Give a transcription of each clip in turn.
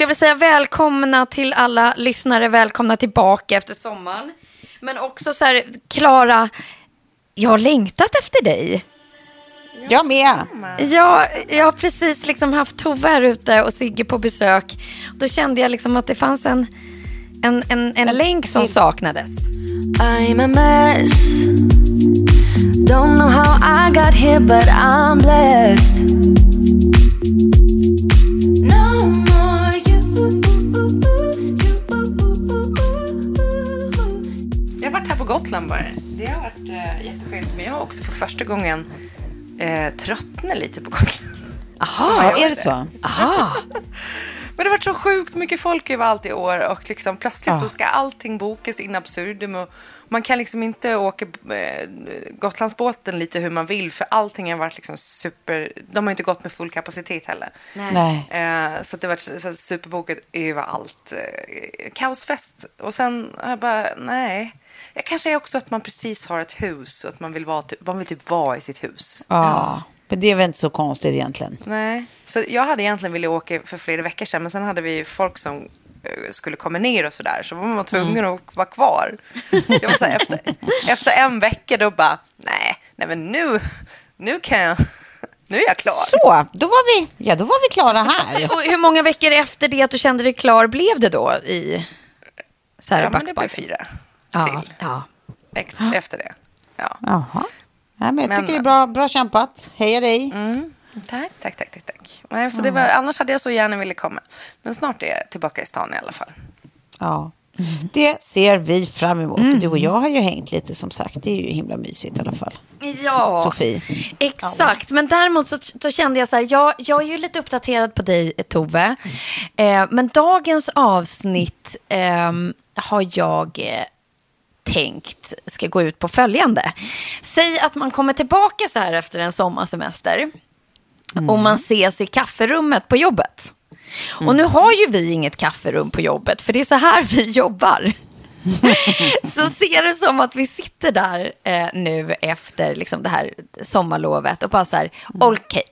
Jag vill säga välkomna till alla lyssnare, välkomna tillbaka efter sommaren. Men också så här, Klara, jag har längtat efter dig. Jag med. Jag, jag har precis liksom haft Tove här ute och Sigge på besök. Då kände jag liksom att det fanns en, en, en, en länk som saknades. I'm a mess. Don't know how I got here, but I'm blessed. Gotland bara. Det har varit eh, jätteskönt. Men jag har också för första gången eh, tröttnat lite på Gotland. Jag är det så? Aha. Men det har varit så sjukt mycket folk överallt i år och liksom plötsligt så ska allting bokas in absurdum och man kan liksom inte åka eh, Gotlandsbåten lite hur man vill för allting har varit liksom super, de har inte gått med full kapacitet heller. Nej. Eh, så det har varit så superbokat överallt. Eh, kaosfest. Och sen har jag bara, nej. Det kanske är också att man precis har ett hus och att man vill, vara, typ, man vill typ vara i sitt hus. Ja, men det är väl inte så konstigt egentligen. Nej. Så jag hade egentligen velat åka för flera veckor sedan men sen hade vi folk som eh, skulle komma ner och sådär så var man tvungen att vara kvar. Jag var så här, efter, efter en vecka då bara, nej, nej men nu, nu kan jag, nu är jag klar. Så, då var vi, ja, då var vi klara här. Och hur många veckor efter det att du kände dig klar blev det då i här Ja, men det blev fyra Ja, till ja. efter det. Ja. Jaha. Nej, men jag Men- tycker det är bra, bra kämpat. Heja dig. Tack, tack, tack, tack. tack. Nej, så det var, annars hade jag så gärna velat komma. Men snart är jag tillbaka i stan i alla fall. Ja. Det ser vi fram emot. Och Du och jag har ju hängt lite som sagt. Det är ju himla mysigt i alla fall. Ja, Sofie. exakt. Men däremot så, så kände jag så här, jag, jag är ju lite uppdaterad på dig, Tove. Eh, men dagens avsnitt eh, har jag eh, tänkt ska gå ut på följande. Säg att man kommer tillbaka så här efter en sommarsemester och man ses i kafferummet på jobbet. Och nu har ju vi inget kafferum på jobbet, för det är så här vi jobbar. så ser det som att vi sitter där eh, nu efter liksom, det här sommarlovet och bara så här, okej.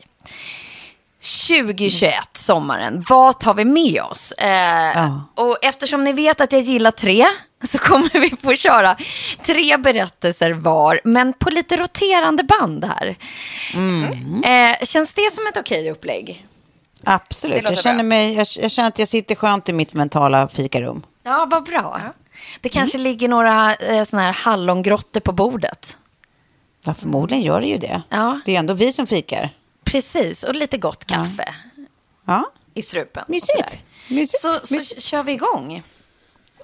2021, sommaren, vad tar vi med oss? Eh, Och eftersom ni vet att jag gillar tre så kommer vi få köra tre berättelser var, men på lite roterande band här. Eh, känns det som ett okej upplägg? Absolut. Jag känner, bra. mig, jag, jag känner att jag sitter skönt i mitt mentala fikarum. Ja, vad bra. Det kanske ligger några eh, såna här hallongrottor på bordet. Ja, förmodligen gör det ju det. Ja. Det är ändå vi som fikar. Precis, och lite gott kaffe Ja, i strupen. mysigt. mysigt. Så, så mysigt. kör vi igång.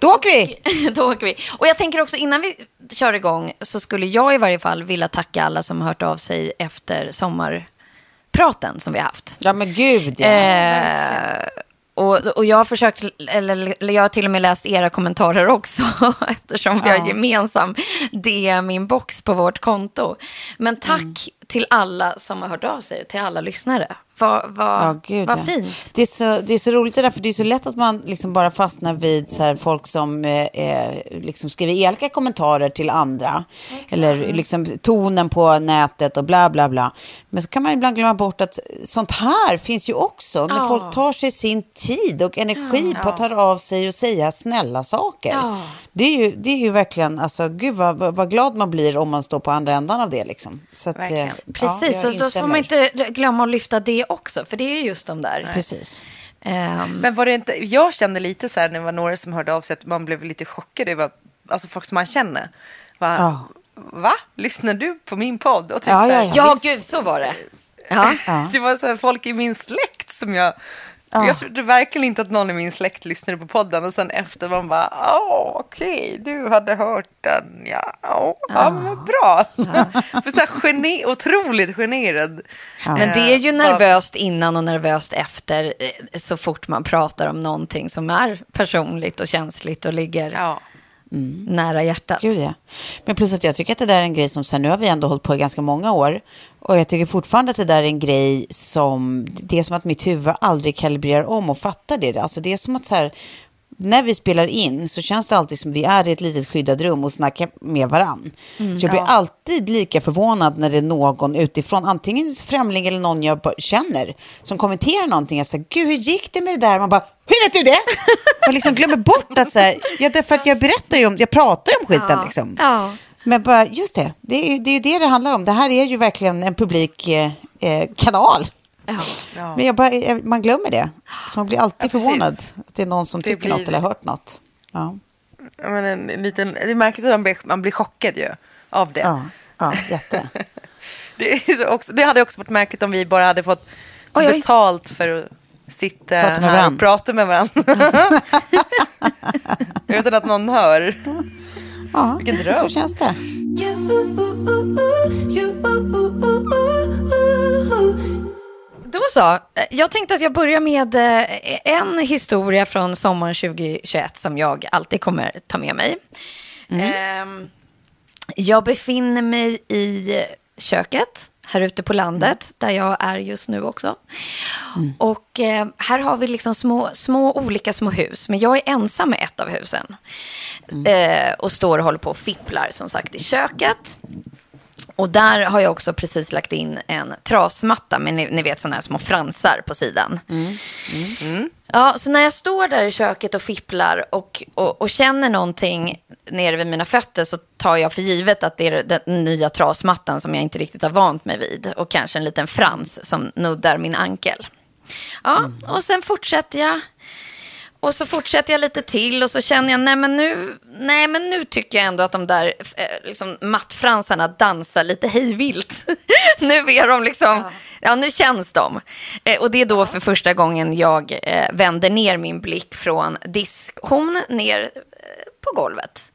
Då åker vi! Då åker vi. Och jag tänker också innan vi kör igång så skulle jag i varje fall vilja tacka alla som har hört av sig efter sommarpraten som vi har haft. Ja, men gud ja. Eh, och, och jag har försökt, eller, eller jag har till och med läst era kommentarer också, eftersom vi har gemensam DM-inbox på vårt konto. Men tack till alla som har hört av sig, till alla lyssnare. Vad, vad, Ja, gud, vad ja. fint. Det är, så, det är så roligt det där, för det är så lätt att man liksom bara fastnar vid så här, folk som eh, eh, liksom skriver elaka kommentarer till andra. Eller liksom tonen på nätet och bla bla bla. Men så kan man ibland glömma bort att sånt här finns ju också. När folk tar sig sin tid och energi på att ta av sig och säga snälla saker. Det, är ju, det är ju verkligen, alltså gud vad, vad, glad man blir om man står på andra ändan av det liksom. Så att, eh, ja, Precis, jag så då får man inte glömma att lyfta det också, för det är ju just de där. Precis. Ehm, Men var det inte, jag kände lite så här när det var några som hörde av sig att man blev lite chockad över, alltså folk som man känner. Va? Ja. Va? Lyssnar du på min podd? Och typ Ja, så här, ja, ja, visst. gud, så var det. Ja. Det var så här, folk i min släkt som jag... Jag trodde verkligen inte att någon i min släkt lyssnade på podden och sen efter man bara, åh okej, du hade hört den, ja, åh, ja, men bra. För så här gene, otroligt generad. Men det är ju Eh, nervöst innan och nervöst efter eh, så fort man pratar om någonting som är personligt och känsligt och ligger Ja. nära hjärtat. Gud ja. Men plus att jag tycker att det där är en grej som sen nu har vi ändå hållit på i ganska många år. Och jag tycker fortfarande att det där är en grej som, det är som att mitt huvud aldrig kalibrerar om och fattar det. Alltså det är som att så här, när vi spelar in så känns det alltid som vi är i ett litet skyddat rum och snackar med varann. Mm, så jag blir alltid lika förvånad när det är någon utifrån, antingen främling eller någon jag känner, som kommenterar någonting. Jag säger, gud hur gick det med det där? Man bara, hur vet du det? Man liksom glömmer bort att så här, ja därför att jag berättar ju om, jag pratar ju om skiten liksom. Ja. Men bara, just det, det är, ju, det är ju det det handlar om. Det här är ju verkligen en publik eh, eh, kanal. Men jag bara, jag, man glömmer det. Så man blir alltid Ja, förvånad att det är någon som Det tycker blir- något eller har hört något. Ja, Ja, men en, en liten, det är märkligt att man blir, man blir chockad ju av det. ja, ja jätte. Det, också, det hade också varit märkligt om vi bara hade fått Oj, oj. betalt för att sitta Prata med här varann. och prata med varandra. Utan att någon hör. Ja, Vilken dröm. så känns det. Då så. Jag tänkte att jag börjar med eh, en historia från sommaren 2021 som jag alltid kommer ta med mig. Ehm, Jag befinner mig i köket här ute på landet, där jag är just nu också. Och eh, här har vi liksom små, små olika små hus, men jag är ensam med ett av husen. Eh, och står och håller på och fipplar, som sagt, i köket. Och där har jag också precis lagt in en trasmatta med ni, ni vet sådana här små fransar på sidan. Ja, så när jag står där i köket och fipplar och, och, och känner någonting nere vid mina fötter så tar jag för givet att det är den nya trasmattan som jag inte riktigt har vant mig vid. Och kanske en liten frans som nuddar min ankel. Ja, och sen fortsätter jag. Och så fortsätter jag lite till och så känner jag, nej men nu, nej, men nu tycker jag ändå att de där eh, liksom, mattfransarna dansar lite hejvilt. nu är de liksom, ja. Nu känns de. Eh, och det är då för första gången jag eh, vänder ner min blick från diskhon ner eh, på golvet.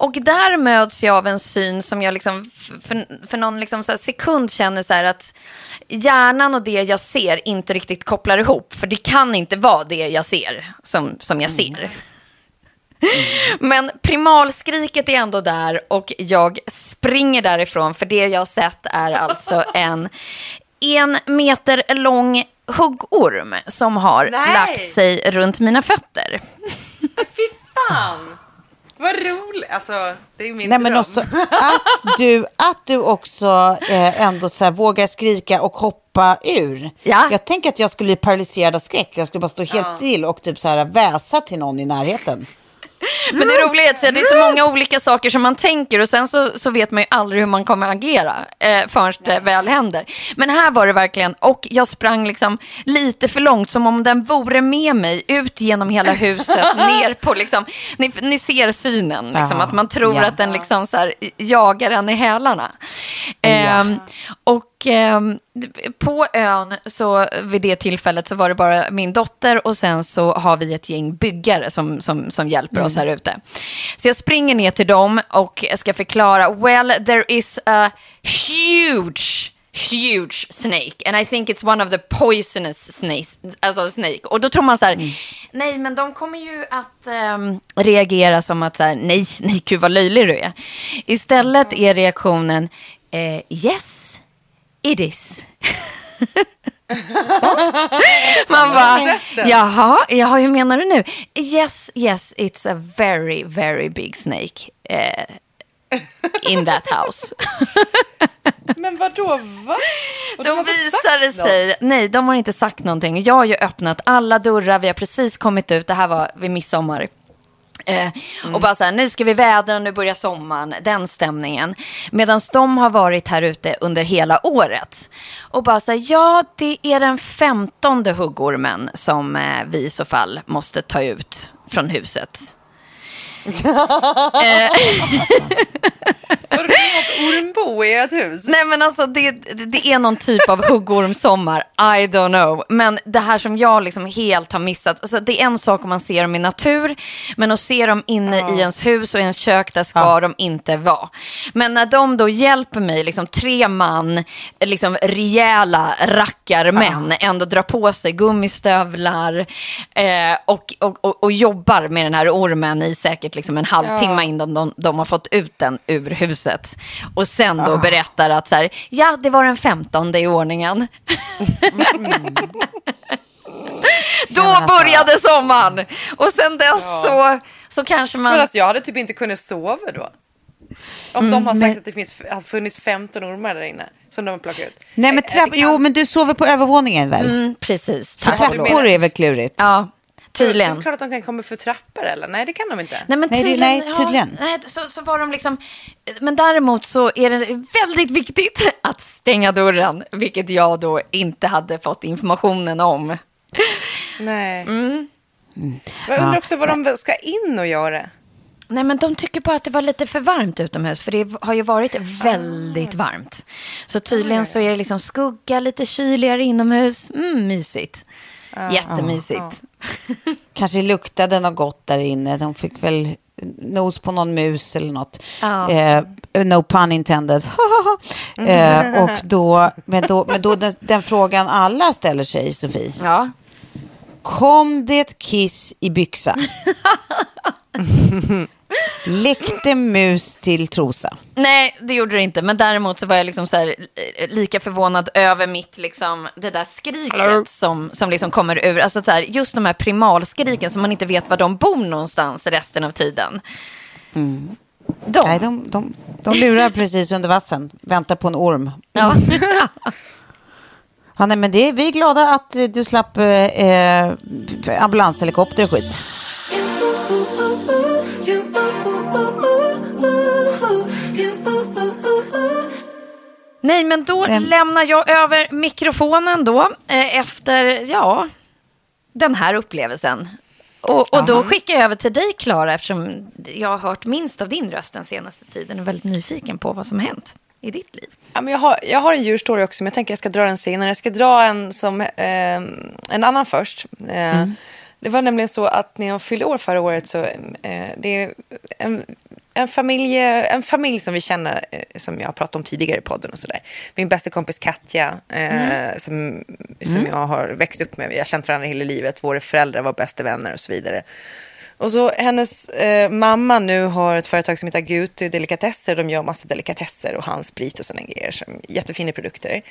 Och där möts jag av en syn som jag liksom för, för någon liksom så här sekund känner så här att hjärnan och det jag ser inte riktigt kopplar ihop. För det kan inte vara det jag ser som, som jag ser. Men primalskriket är ändå där och jag springer därifrån för det jag har sett är alltså en en meter lång huggorm som har Nej. lagt sig runt mina fötter. Fy fan! Vad roligt. Alltså, det är min Nej, men dröm. också att du, att du också eh, ändå så här, vågar skrika och hoppa ur. Ja. Jag tänker att jag skulle bli paralyserad av skräck. Jag skulle bara stå helt still och typ så här, väsa till någon i närheten. Men det roliga är att det är så många olika saker som man tänker och sen så, så vet man ju aldrig hur man kommer agera eh, förrän det väl händer. Men här var det verkligen, och jag sprang liksom lite för långt som om den vore med mig ut genom hela huset, ner på liksom, ni, ni ser synen, liksom, Ja, att man tror ja. att den liksom så här, jagar en i hälarna. Ehm, och ehm, på ön så vid det tillfället så var det bara min dotter och sen så har vi ett gäng byggare som, som, som hjälper oss här ute. Så jag springer ner till dem och ska förklara, well there is a huge huge snake and I think it's one of the poisonous snakes, alltså snake. Och då tror man så här, nej men de kommer ju att ehm, reagera som att så här, nej, nej gud vad löjlig du är. Istället är reaktionen, eh, yes, it is. Man bara, jaha, jaha, hur menar du nu? Yes, yes, it's a very, very big snake eh, in that house. Men vadå, va? Och de visar det sagt något? sig, nej de har inte sagt någonting. Jag har ju öppnat alla dörrar, vi har precis kommit ut, det här var vid midsommar. Eh, Och bara så här, nu ska vi vädra, nu börjar sommaren, den stämningen. Medan de har varit här ute under hela året. Och bara så här, ja det är den femtonde huggormen som eh, vi i så fall måste ta ut från huset. Vadå, det är något ormbo i ert hus? Nej men alltså det, det det är någon typ av huggormsommar, I don't know. Men det här som jag liksom helt har missat, alltså det är en sak om man ser dem i natur, men att se dem inne i ens hus och i ens kök, där ska de inte vara. Men när de då hjälper mig, liksom tre man, liksom rejäla rackarmän, ändå drar på sig gummistövlar eh, och, och, och, och jobbar med den här ormen i säkert liksom en halvtimme innan de, de har fått ut den ur huset. Och sen då berättar att så här, ja, det var den femtonde i ordningen. då började sommaren. Och sen dess så, så kanske man... Men alltså, jag hade typ inte kunnat sova då. Om de har sagt att det finns, har funnits 15 ormar där inne som de har plockat ut. Nej, men trapp, kan- jo, men du sover på övervåningen väl? Mm, precis, trappor är väl klurigt? Ja, Det är tydligen. klart att de kan komma för trappor eller? Nej, det kan de inte. Nej, men tydligen, nej, tydligen. Ja, nej, så, så var de liksom... Men däremot så är det väldigt viktigt att stänga dörren, vilket jag då inte hade fått informationen om. Nej. Mm. Jag undrar också vad de ska in och göra. Nej, men de tycker bara att det var lite för varmt utomhus, för det har ju varit väldigt varmt. Så tydligen så är det liksom skugga, lite kyligare inomhus. Mm, mysigt. Jättemysigt. Kanske luktade något gott där inne. De fick väl nos på någon mus eller något. Ja. Eh, no pun intended. eh, och då, men då, men då den, den frågan alla ställer sig, Sofie. Ja. Kom det kiss i byxa? Läckte mus till trosa? Nej, det gjorde det inte. Men däremot så var jag liksom så här, eh, lika förvånad över mitt, liksom, det där skriket som, som liksom kommer ur. Alltså så här, just de här primalskriken som man inte vet var de bor någonstans resten av tiden. De. Nej, de, de, de lurar precis under vassen. Väntar på en orm. Ja. Ja, nej, men det, vi är glada att du slapp eh, eh, ambulanshelikopter och skit. Nej, men då Ehm. lämnar jag över mikrofonen då eh, efter, ja, den här upplevelsen. Och, och då skickar jag över till dig, Klara, eftersom jag har hört minst av din röst den senaste tiden. Jag är väldigt nyfiken på vad som har hänt i ditt liv. Ja, men jag, har, jag har en djurstory också, men jag tänker jag ska dra den senare. Jag ska dra en, som, eh, en annan först. Eh, Det var nämligen så att när jag fyllde år förra året så eh, det är en, en, familj, en familj som vi känner, eh, som jag har pratat om tidigare i podden och sådär. Min bästa kompis Katja, eh, som, som jag har växt upp med. Vi har känt varandra hela livet. Våra föräldrar var bästa vänner och så vidare. Och så hennes eh, mamma nu har ett företag som heter Gutu Delikatesser. De gör massa delikatesser och handsprit och sådana grejer. Som, jättefina produkter.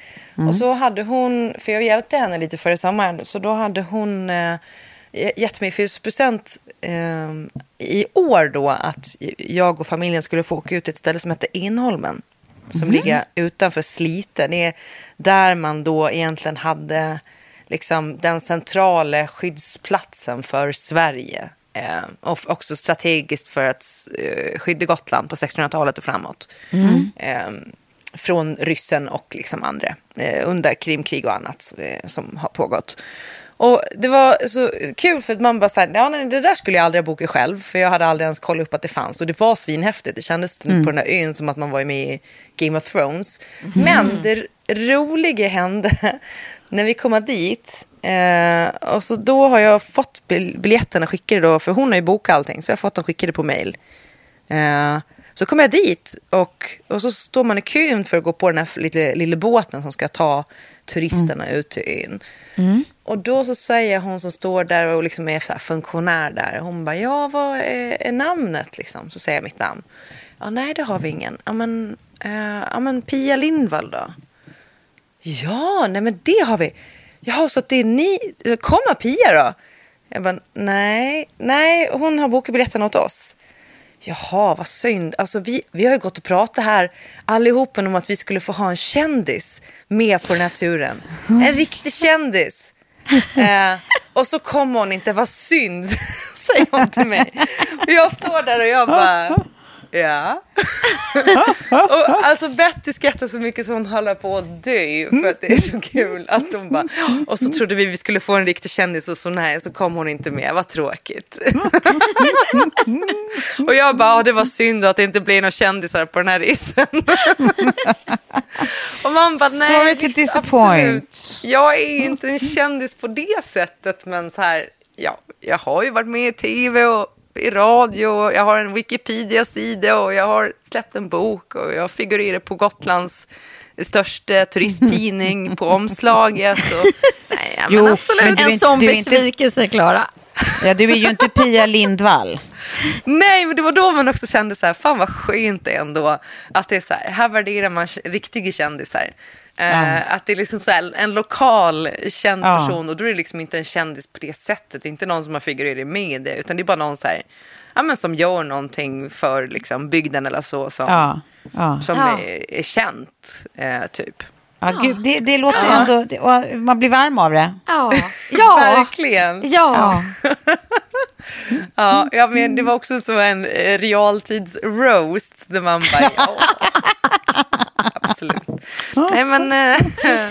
Och så hade hon, för jag hjälpte henne lite före sommaren, så då hade hon eh, gett mig födelsedagspresent eh, i år då att jag och familjen skulle få åka ut till ett ställe som heter Enholmen. Som ligger utanför Slite. Det är där man då egentligen hade liksom den centrala skyddsplatsen för Sverige. Eh, och också strategiskt för att eh, skydda Gotland på 1600-talet och framåt. Eh, från ryssen och liksom andra eh, under Krimkrig och annat eh, som har pågått. Och det var så kul för att man bara ja, nej, det där skulle jag aldrig ha bokat själv för jag hade aldrig ens kollat upp att det fanns och det var svinhäftigt. Det kändes på den här ön som att man var med i Game of Thrones. Men det roliga hände när vi kom dit eh, och så då har jag fått bil- biljetterna skickade då, för hon har ju bokat allting så jag har fått dem skickade på mail. Eh, så kommer jag dit och, och så står man i kön för att gå på den här lilla, lilla båten som ska ta turisterna ut till ön. Och då så säger hon som står där och liksom är så funktionär där, hon bara, ja vad är, är namnet liksom? Så säger jag mitt namn. Ja, nej det har vi ingen. Ja men, eh, ja, men Pia Lindvall då? Ja, nej men det har vi. jaha, så att det är ni, kommer Pia då? Jag bara, nej, nej, hon har bokat biljetterna åt oss. Jaha, vad synd. Alltså, vi, vi har ju gått och pratat här allihopen om att vi skulle få ha en kändis med på den här turen. En riktig kändis. Eh, och så kom hon inte, vad synd, säger hon till mig. Och jag står där och jag bara, ja. och alltså Betty skrattar så mycket så hon håller på att dö för att det är så kul. Att hon bara, och så trodde vi vi skulle få en riktig kändis och så nej, så kom hon inte med, vad tråkigt. och jag bara, "Ja, det var synd att det inte blir några kändisar på den här resan. och man bara, nej. Sorry to disappoint. absolut. Jag är inte en kändis på det sättet, men så här, ja, jag har ju varit med i tv och i radio, och jag har en Wikipedia-sida och jag har släppt en bok och jag figurerar på Gotlands största turisttidning på omslaget. Och, nej, ja, men Jo, absolut. men En inte- sån besvikelse, Klara. Ja, du är ju inte Pia Lindvall. Nej, men det var då man också kände så här, fan vad skönt det är ändå att det är så här, här värderar man riktiga kändisar. Eh, Att det är liksom så här, en lokal känd Ja. person och då är det liksom inte en kändis på det sättet, inte någon som har figurerat i media, utan det är bara någon så här, ja, men som gör någonting för liksom, bygden eller så som, Ja, ja. som Ja. är, är känt, eh, typ. ja gud, det, det låter ändå... Det, och man blir varm av det. Ja. Ja. Verkligen. Ja. Ja, ja, men det var också som en eh, realtids-roast där man bara, ja. Absolut. Nej, men... eh,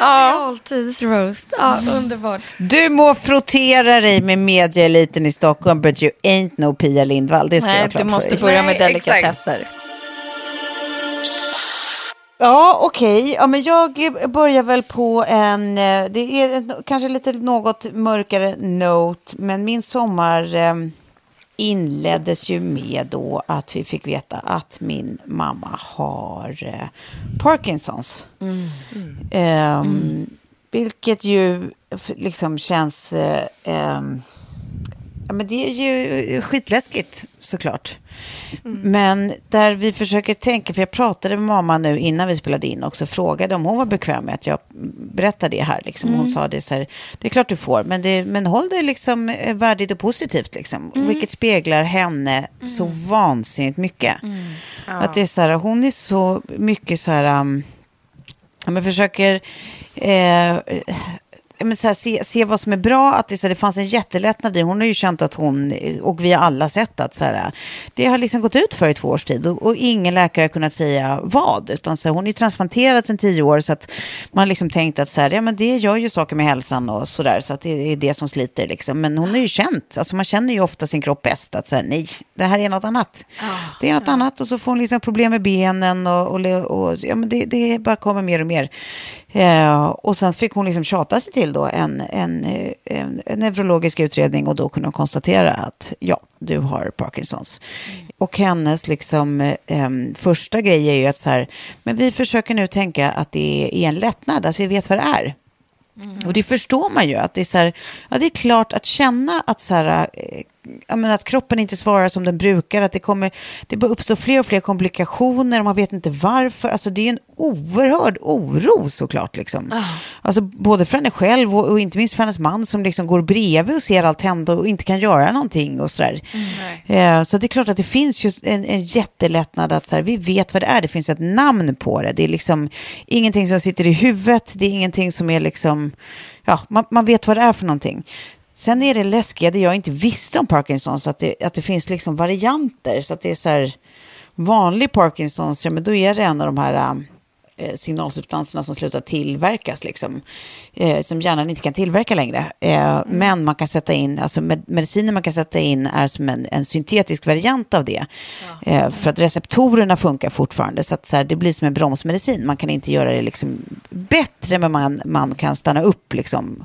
ja. Alltidsroast. Ja, underbart. Du må frottera dig med medieeliten i Stockholm, but you ain't no Pia Lindvall. Det ska Nej, jag klart du måste börja med exakt. delikatesser. Ja, okej. Ja, men jag börjar väl på en... eh, Det är kanske lite något mörkare note, men min sommar eh, inleddes ju med då att vi fick veta att min mamma har eh, Parkinsons. Ehm, Vilket ju liksom känns... eh, ehm, Ja, men det är ju skitläskigt såklart. Men där vi försöker tänka, för jag pratade med mamma nu innan vi spelade in också, frågade om hon var bekväm med att jag berättar det här. Liksom. Hon sa det så här, det är klart du får, men, det, men håll det liksom eh, värdigt och positivt. Liksom. Vilket speglar henne så vansinnigt mycket. Att det är så här, hon är så mycket så här, um, ja, men försöker eh, ja, men så här, se, se vad som är bra. Att det, så här, det fanns en jättelättnad i. Hon har ju känt att hon, och vi har alla sett att så här, det har liksom gått ut för i två års tid. Och, och ingen läkare har kunnat säga vad. Utan så här, hon är transplanterad sedan tio år. Så att man har liksom tänkt att så här, ja, men det gör ju saker med hälsan och så där. Så att det är det som sliter. Liksom. Men hon har ju känt, alltså man känner ju ofta sin kropp bäst. Att så här, nej, det här är något annat. det är något annat. Och så får hon liksom problem med benen. Och, och, och ja, men det, det bara kommer mer och mer. Eh, och sen fick hon liksom tjata sig till då en, en, eh, en, en neurologisk utredning och då kunde hon konstatera att ja, du har Parkinsons. Och hennes liksom, eh, första grej är ju att så här, men vi försöker nu tänka att det är en lättnad, att vi vet vad det är. Och det förstår man ju, att det är så här, ja det är klart att känna att så här, eh, menar, att kroppen inte svarar som den brukar, att det kommer, det bara uppstår fler och fler komplikationer och man vet inte varför. Alltså det är en oerhörd oro såklart. Liksom. Alltså både för henne själv och, och inte minst för hennes man som liksom går bredvid och ser allt hända och inte kan göra någonting och sådär. Eh, så det är klart att det finns ju en, en jättelättnad att så här, vi vet vad det är, det finns ett namn på det. Det är liksom ingenting som sitter i huvudet, det är ingenting som är liksom, ja, man, man vet vad det är för någonting. Sen är det läskiga, det jag inte visste om Parkinsons, att det, att det finns liksom varianter. Så att det är så här, vanlig Parkinsons, ja men då är det en av de här um, eh, signalsubstanserna som slutar tillverkas, liksom, eh, som hjärnan inte kan tillverka längre. Eh, Men man kan sätta in, alltså med, mediciner man kan sätta in är som en, en syntetisk variant av det. Eh, för att receptorerna funkar fortfarande, så att så här, det blir som en bromsmedicin. Man kan inte göra det liksom bättre, men man, man kan stanna upp liksom,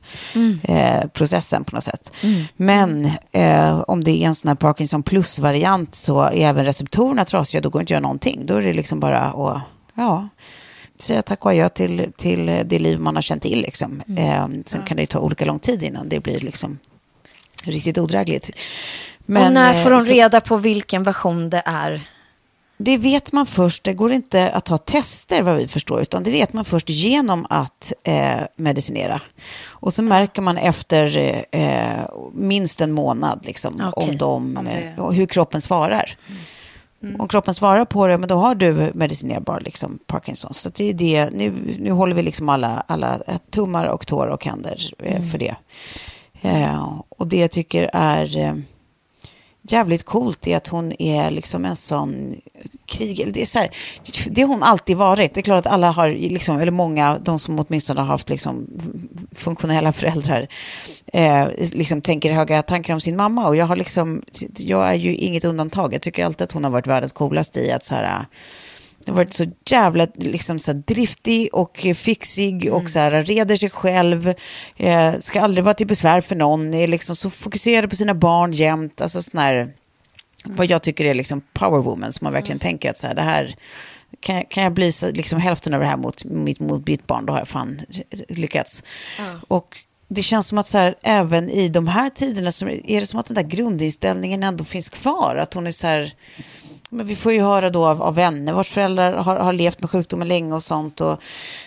eh, processen på något sätt. Men eh, om det är en sån här Parkinson plus-variant så är även receptorerna trasiga, då går det inte att göra någonting. Då är det liksom bara att, ja, säga tack och adjö till, till det liv man har känt till. Liksom. Eh, sen kan det ju ta olika lång tid innan det blir liksom riktigt odrägligt. och när eh, får hon så- reda på vilken version det är? det vet man först, det går inte att ta tester vad vi förstår, utan det vet man först genom att eh, medicinera. Och så märker man efter eh, minst en månad liksom, Okej. om de, Om det- eh, hur kroppen svarar. Om kroppen svarar på det, men då har du medicinerbar liksom, Parkinson. Så det är det, nu, nu håller vi liksom alla, alla tummar och tår och händer eh, för det. Eh, och det jag tycker är eh, jävligt coolt är att hon är liksom en sån krig... Det är, så här, det har hon alltid varit. Det är klart att alla har, liksom, eller många, de som åtminstone har haft liksom, funktionella föräldrar, eh, liksom tänker höga tankar om sin mamma. Och jag, har liksom, jag är ju inget undantag. Jag tycker alltid att hon har varit världens coolaste i att så här, det har varit så jävla liksom, så här, driftig och fixig och så här, reder sig själv. Eh, ska aldrig vara till besvär för någon. Är liksom så fokuserad på sina barn jämt. Alltså sån här, vad jag tycker är liksom powerwoman. Som man verkligen tänker att så här, det här kan, jag- kan jag bli så, liksom hälften av det här mot, mitt, mot mitt barn, då har jag fan lyckats. Och det känns som att så här, även i de här tiderna så är det som att den där grundinställningen ändå finns kvar. Att hon är så här, men vi får ju höra då av, av vänner vars föräldrar har, har levt med sjukdomen länge och sånt. Och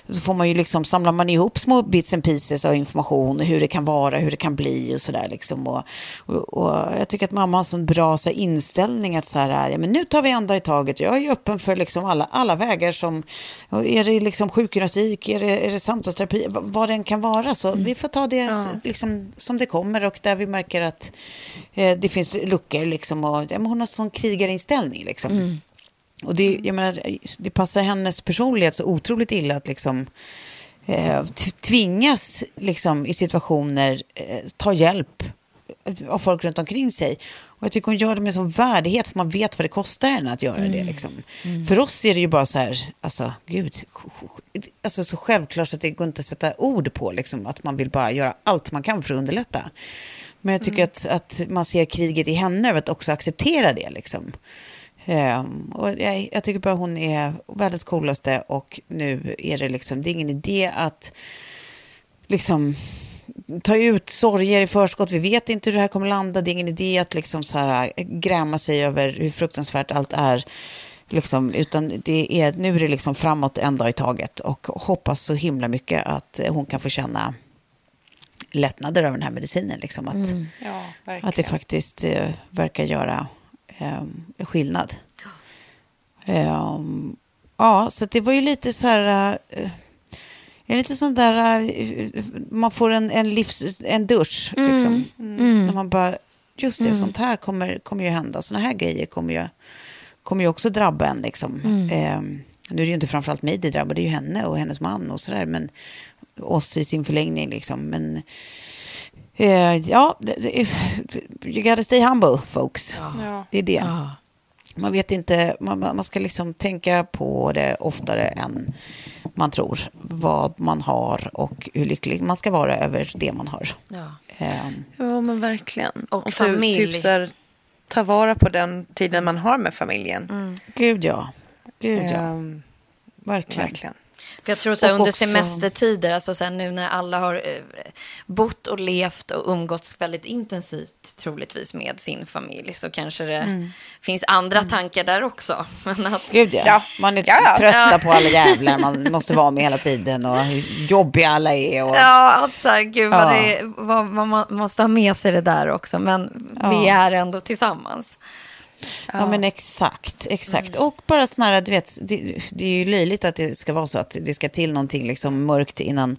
så får man ju liksom, samlar man ihop små bits and pieces av information, hur det kan vara, hur det kan bli och sådär. Liksom. Och, och, och jag tycker att mamma har en sån bra så här, inställning att så här, ja, men nu tar vi en dag i taget. Jag är ju öppen för liksom alla, alla vägar som, är det liksom sjukgymnastik, är det, är det samtalsterapi, vad, det än kan vara. Så vi får ta det s- liksom, som det kommer och där vi märker att eh, det finns luckor. Liksom, och, ja, hon har sån krigarinställning. Liksom. Och det, jag menar, det passar hennes personlighet så otroligt illa att liksom, eh, tvingas liksom, i situationer eh, ta hjälp av folk runt omkring sig. Och jag tycker hon gör det med sån värdighet för man vet vad det kostar henne att göra det. Liksom. För oss är det ju bara så här, alltså gud, alltså så självklart så att det går inte att sätta ord på liksom, att man vill bara göra allt man kan för att underlätta. Men jag tycker att, att man ser kriget i henne och att också acceptera det. Liksom. Ehm, och jag, jag tycker bara hon är världens coolaste och nu är det liksom, det är ingen idé att liksom ta ut sorger i förskott. Vi vet inte hur det här kommer landa. Det är ingen idé att liksom så här gräma sig över hur fruktansvärt allt är. Liksom, utan det är, nu är det liksom framåt en dag i taget och hoppas så himla mycket att hon kan få känna lättnader av den här medicinen. Liksom, att, Ja, verkligen. att det faktiskt eh, verkar göra eh, skillnad. Ehm, ja, så det var ju lite så här... Eh, är det lite sån där... eh, man får en, en, livs, en dusch, liksom. När man bara... Just det, sånt här kommer, kommer ju hända. Såna här grejer kommer ju, kommer ju också drabba en. Liksom. Ehm, nu är det ju inte framförallt mig det drabbar, det är ju henne och hennes man och sådär. Men oss i sin förlängning, liksom. Men... Eh, ja, you gotta stay humble, folks. Ja. Det är det. Man vet inte, man, man ska liksom tänka på det oftare än man tror. Vad man har och hur lycklig man ska vara över det man har. Ja. Ehm, Ja, men verkligen. Och typ- familj. Typ så här, ta vara på den tiden man har med familjen. gud ja. Gud ja. Ehm, Verkligen. verkligen. För jag tror att så här, under också- semestertider, alltså så här, nu när alla har eh, bott och levt och umgåtts väldigt intensivt troligtvis med sin familj så kanske det finns andra tankar där också. Men att, Gud ja. Ja. Man är Ja, ja. trötta på alla jävlar man måste vara med hela tiden och hur jobbiga alla är. Och... ja, att så här, gud vad, Ja. det, vad, vad man måste ha med sig det där också. Men vi är ändå tillsammans. Ja, men exakt, exakt. Och bara sådana här, du vet, det, det är ju löjligt att det ska vara så att det ska till någonting liksom mörkt innan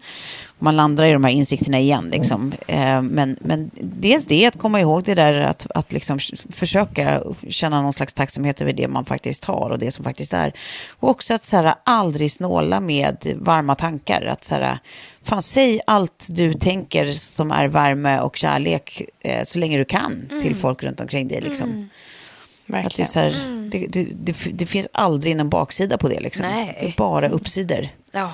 man landar i de här insikterna igen. Liksom. Eh, men, men dels det, att komma ihåg det där att, att liksom försöka känna någon slags tacksamhet över det man faktiskt har och det som faktiskt är. Och också att så här, aldrig snåla med varma tankar. Att så här, fan, säg allt du tänker som är värme och kärlek eh, så länge du kan till folk runt omkring dig. Liksom. Att det, är så här, det, det, det, det finns aldrig någon baksida på det. Liksom. Nej. Det är bara uppsidor. Ja.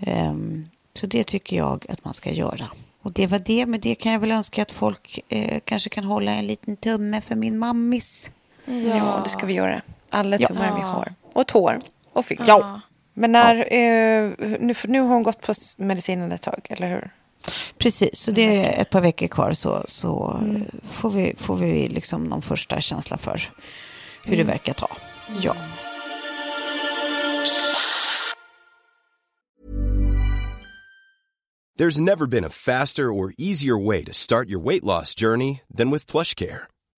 Ehm, så det tycker jag att man ska göra. Och det var det, men det kan jag väl önska att folk eh, kanske kan hålla en liten tumme för min mammis. Ja, det ska vi göra. Alla Ja. tummar vi har. Och tår. Och fick. Ja. Men när, eh, nu, nu har hon gått på medicinen ett tag, eller hur? Precis, så det är ett par veckor kvar så, så eh, får vi, får vi liksom någon första känsla för hur det verkar ta. Ja. There's never been a faster or easier way to start your weight loss journey than with PlushCare.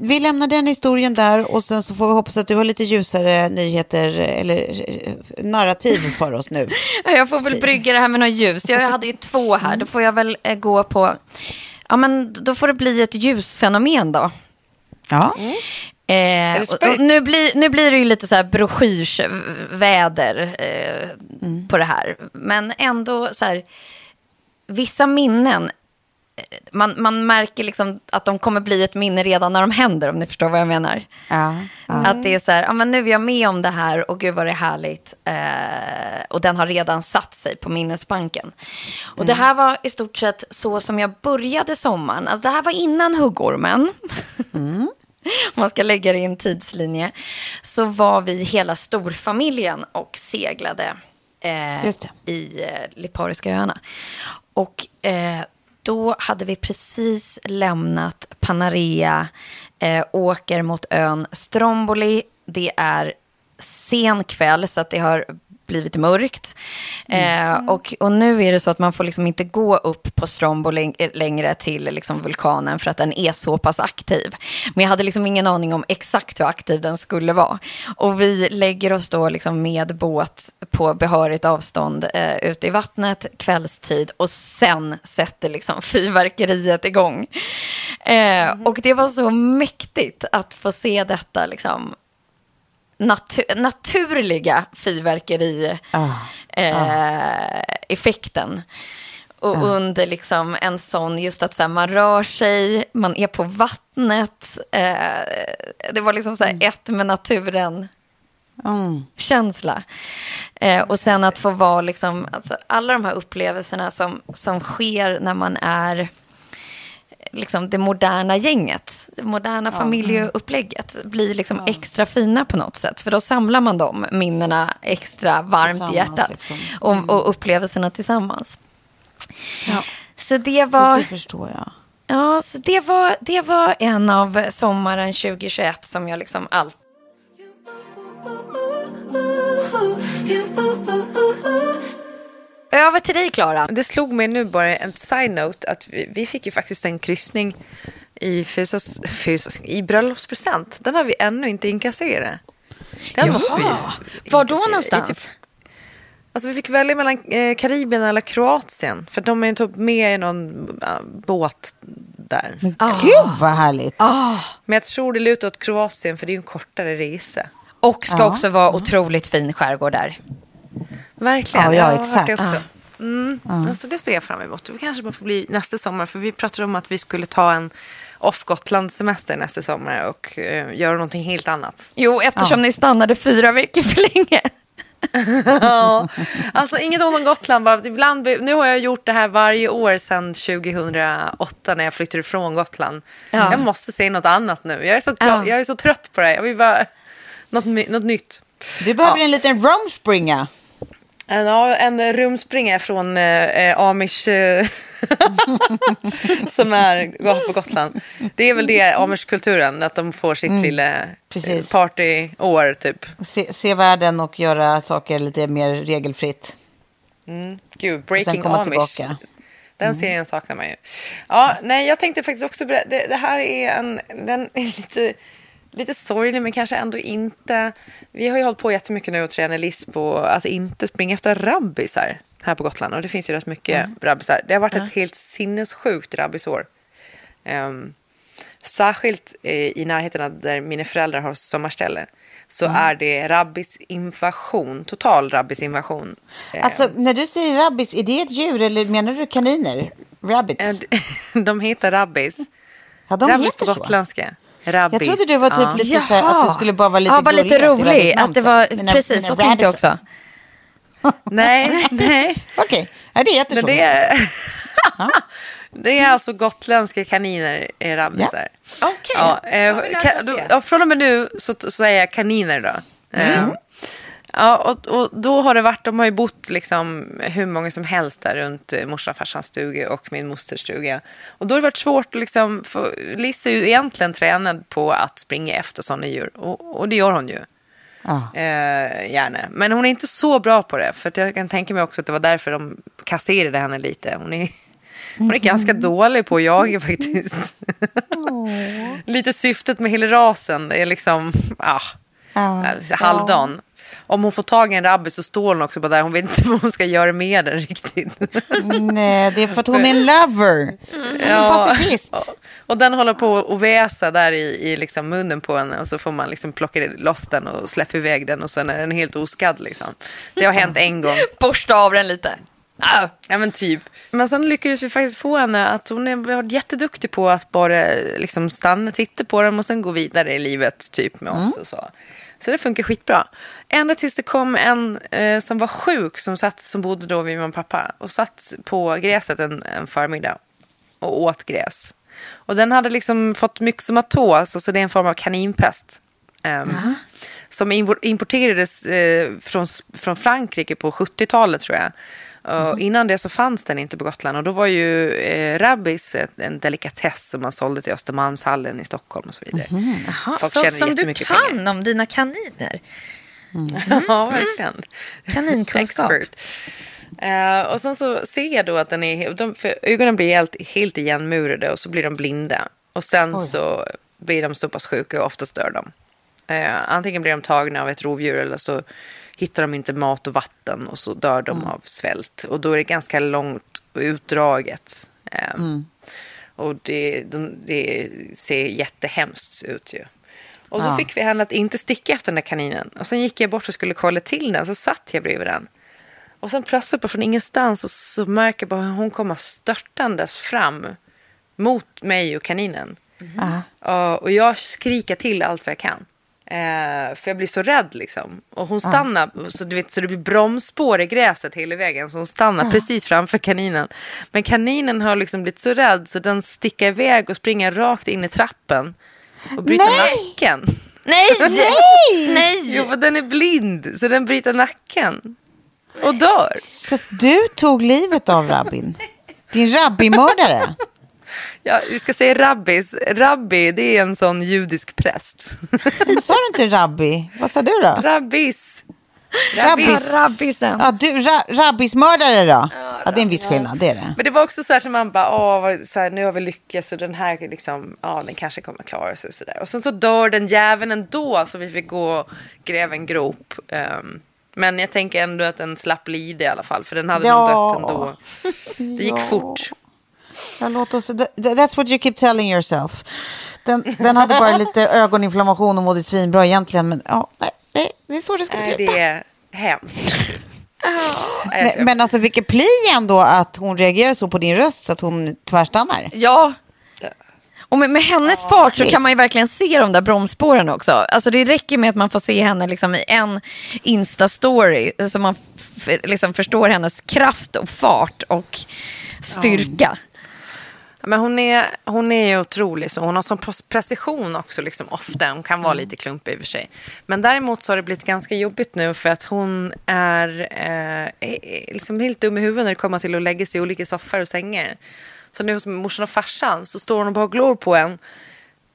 Vi lämnar den historien där och sen så får vi hoppas att du har lite ljusare nyheter eller eh, narrativ för oss nu. Ja, Jag får väl brygga det här med något ljus. Jag hade ju två här. Då får jag väl eh, gå på... Ja, men då får det bli ett ljusfenomen då. Ja. Eh, och, och nu, blir, nu blir det ju lite så här broschyrsväder eh, på det här. Men ändå så här, vissa minnen, man, man märker liksom att de kommer bli ett minne redan när de händer, om ni förstår vad jag menar. Ja. Att det är så här, ja, men nu är jag med om det här och gud vad det är härligt. Eh, och den har redan satt sig på minnesbanken. Och det här var i stort sett så som jag började sommaren. Alltså, det här var innan huggormen. Om man ska lägga det i en tidslinje. Så var vi hela storfamiljen och seglade eh, i eh, Lipariska öarna. Och eh, då hade vi precis lämnat Panarea, eh, åker mot ön Stromboli. Det är sen kväll så att det har blivit mörkt. Eh, och, och nu är det så att man får liksom inte gå upp på Stromboli längre till liksom vulkanen för att den är så pass aktiv. Men jag hade liksom ingen aning om exakt hur aktiv den skulle vara. Och vi lägger oss då liksom med båt på behörigt avstånd eh, ute i vattnet kvällstid och sen sätter liksom fyrverkeriet igång. Eh, och det var så mäktigt att få se detta liksom natu- naturliga fyrverkeri-effekten. Och under liksom en sån, just att så här, man rör sig, man är på vattnet. Eh, det var liksom så här ett med naturen Mm. känsla. Eh, och sen att få vara liksom, alltså, alla de här upplevelserna som, som sker när man är liksom det moderna gänget, det moderna familjeupplägget blir liksom extra fina på något sätt. För då samlar man de minnena extra varmt i hjärtat liksom. och, och upplevelserna tillsammans. Ja. Så det var... Det förstår jag. Ja, så det var, det var en av sommaren 2021 som jag liksom alltid... Över till dig, Klara. Det slog mig nu bara en side-note att vi, vi fick ju faktiskt en kryssning i, Fysas, Fysas, i bröllopspresent. Den har vi ännu inte inkasserat. Den måste vi Var då. I någonstans? Typ, alltså vi fick välja mellan eh, Karibien eller Kroatien. För de är typ med i någon äh, båt där. Men gud vad härligt. Men jag tror det lutar åt Kroatien för det är en kortare resa. Och ska också vara otroligt fin skärgård där. Verkligen, Ja, ja, jag har hört exakt. det också. Mm. Alltså, det ser jag fram emot. Det kanske bara får bli nästa sommar. För vi pratade om att vi skulle ta en off Gotland-semester nästa sommar och eh, göra någonting helt annat. Jo, eftersom ni stannade fyra veckor för länge. Ja, alltså inget ont om Gotland. Bara, ibland, nu har jag gjort det här varje år sedan 2008 när jag flyttade ifrån Gotland. Jag måste se något annat nu. Jag är så, klar, Ja. jag är så trött på det. Jag vill bara något, något nytt. Du behöver en liten rumspringa. Ja, en rumspringa från eh, amish eh, som är på Gotland. Det är väl det amish-kulturen, att de får sitt lilla eh, precis. partyår typ. Se, se världen och göra saker lite mer regelfritt. Gud, Och sen Breaking Amish. tillbaka. Den serien saknar man ju. Ja, nej, jag tänkte faktiskt också berätta, det, det här är en, den är lite, lite sorglig men kanske ändå inte. Vi har ju hållit på jättemycket nu och tränat list på att inte springa efter rabbisar här på Gotland och det finns ju rätt mycket rabbisar. Det har varit ett helt sinnessjukt rabbisår. Ehm, särskilt eh, i närheten av där mina föräldrar har sommarställe så är det rabbisinvasion, total rabbisinvasion. Ehm, Alltså, när du säger rabbis, är det ett djur eller menar du kaniner? Rabbits? Eh, De heter rabbis. ja, de rabbis heter på så. gotländska. Rabbis. Jag trodde du var typ ja. lite så att du skulle bara vara lite ja, lite gullig, att det var rolig. namn, Att det var, Mina- precis, mina så tänkte jag också. Nej, nej. Okej, ja, det Men så. det, är, det är alltså gotländska kaniner, är rabbisar. Okej, Ja, då eh, har vi lärt ka- oss då, det. ja, från och med nu så, så säger jag kaniner då. Eh, Ja, och, och då har det varit, de har ju bott liksom hur många som helst där runt eh, morsan och farsans stuga och min mosters stuga. Och då har det varit svårt att liksom, för Liz är ju egentligen tränad på att springa efter sådana djur och, och det gör hon ju. Ja. Eh, gärna. Men hon är inte så bra på det. För jag kan tänka mig också att det var därför de kasserade henne lite. Hon är, hon är ganska dålig på att jaga faktiskt. lite syftet med hela rasen är liksom ah, alltså, halvdan. Om hon får tag i en rabbit så står hon också bara där. Hon vet inte vad hon ska göra med den riktigt. Nej, det är för att hon är en lover. Hon är en pacifist. Och den håller på att väsa där i, i liksom munnen på henne och så får man liksom plocka loss den och släppa iväg den och sen är den helt oskadd. Liksom. Det har hänt en gång. Borsta av den lite. Ah. Ja men typ. Men sen lyckades vi faktiskt få henne att hon är varit jätteduktig på att bara liksom stanna, titta på dem och sen gå vidare i livet typ med oss och så. Så det funkar skitbra. Ända tills det kom en eh, som var sjuk som, satt, som bodde då vid min pappa och satt på gräset en, en förmiddag och åt gräs. Och den hade liksom fått myxomatos, alltså det är en form av kaninpest. Ehm, Som impor- importerades eh, från, från Frankrike på 70-talet tror jag. Och innan det så fanns den inte på Gotland och då var ju eh, rabbis en delikatess som man sålde till Östermalmshallen i Stockholm och så vidare. Jaha, Folk så, som du kan pengar. om dina kaniner. Ja, verkligen. Kaninkunskap. Expert. Eh, och sen så ser jag då att den är, de, ögonen blir helt, helt igenmurade och så blir de blinda. Och sen så blir de så pass sjuka och oftast dör de. Eh, antingen blir de tagna av ett rovdjur eller så hittar de inte mat och vatten och så dör de av svält. Och då är det ganska långt och utdraget. Eh, Och det, de, det ser jättehemskt ut ju. Och så Ja. fick vi henne att inte sticka efter den där kaninen. Och sen gick jag bort och skulle kolla till den, så satt jag bredvid den. Och sen plötsligt bara från ingenstans och så märker jag bara hur hon kommer störtandes fram mot mig och kaninen. Och, och jag skriker till allt vad jag kan. Eh, för jag blir så rädd liksom. Och hon stannar, så, du vet, så det blir bromsspår i gräset hela vägen. Så hon stannar precis framför kaninen. Men kaninen har liksom blivit så rädd så den sticker iväg och springer rakt in i trappen. Och bryter Nej! nacken. Nej! Nej! Nej! Jo, för den är blind, så den bryter nacken. Och dör. Så du tog livet av rabbin? Din rabbimördare? Ja, vi ska säga rabbis. Rabbi, det är en sån judisk präst. Men Sa du inte rabbi? Vad sa du då? Rabbis. Rabbis. Rabbisen. Ja, du, ra, rabbismördare då? Ja, det är en viss skillnad, det är det. Men det var också så här som man bara, åh, så här, nu har vi lyckats och den här liksom, ja, den kanske kommer klara sig och så där. Och sen så dör den jäveln ändå så vi fick gå och gräva en grop. Ehm, men jag tänker ändå att den slapp lida i alla fall, för den hade nog Ja. dött ändå. Det gick fort. Ja, låt oss, that- that's what you keep telling yourself. Den, den hade bara lite ögoninflammation och mådde svinbra egentligen, men ja, nej, det, det är så det ska sluta. det är hemskt faktiskt. Nej, men alltså vilket pli ändå att hon reagerar så på din röst så att hon tvärstannar. Ja. Och med, med hennes fart så visst. kan man ju verkligen se de där bromsspåren också. Alltså det räcker med att man får se henne liksom i en Insta-story så man liksom förstår hennes kraft och fart och styrka. Men hon är, hon är ju otrolig. Så hon har sån precision också liksom, ofta. Hon kan vara Mm. lite klumpig i och för sig. Men däremot så har det blivit ganska jobbigt nu för att hon är, eh, är liksom helt dum i huvudet när det kommer till att lägga sig i olika soffor och sängar. Så nu hos morsan och farsan så står hon och bara glor på en.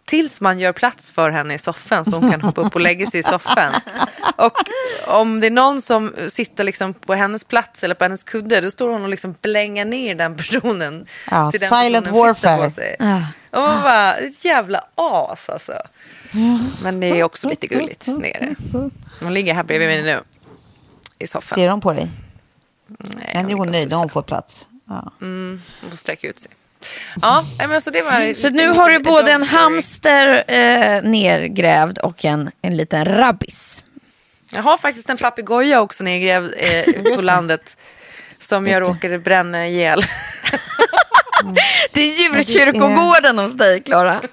Tills man gör plats för henne i soffan så hon kan hoppa upp och lägga sig i soffan. Och om det är någon som sitter liksom på hennes plats eller på hennes kudde då står hon och liksom blänger ner den personen. Ja, till den silent personen warfare. På sig. Och man bara, ett jävla as alltså. Men det är också lite gulligt nere. Hon ligger här bredvid mig nu. I soffan. Ser de på dig? Nej, är hon och nöjd. Har hon fått plats. Ja. Hon får sträcka ut sig. Ja, men så det var... Så nu har du både en hamster eh, nergrävd och en, en liten rabbis. Jag har faktiskt en papegoja också nergrävd eh, på landet. Som jag råkade bränna ihjäl. Det är djurkyrkogården hos dig, Klara.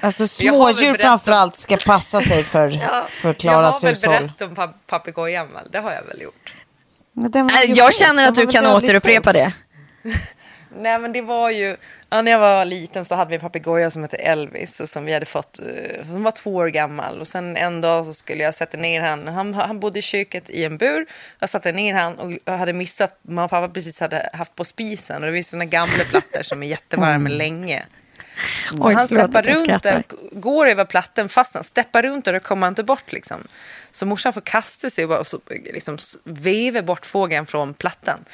Alltså Jag smådjur framförallt ska passa sig för, för jag Klaras har väl hushåll. berättat om pa- papegojan väl? Det har jag väl gjort. Men den var Äh, ju Jag känner att du kan återupprepa det. Nej men det var ju, ja, när jag var liten så hade vi en papegoja som hette Elvis och som vi hade fått, eh, hon var två år gammal och sen en dag så skulle jag sätta ner han, han, han bodde i köket i en bur, jag satte ner han och hade missat, mamma och pappa precis hade haft på spisen och det var sådana gamla plattor som är jättevarma länge. Så Oj, han steppar runt där, går över platten fast han steppar runt och då kommer han inte bort liksom. Så morsan får kasta sig och bara, och så, liksom, vevar bort fågeln från plattan.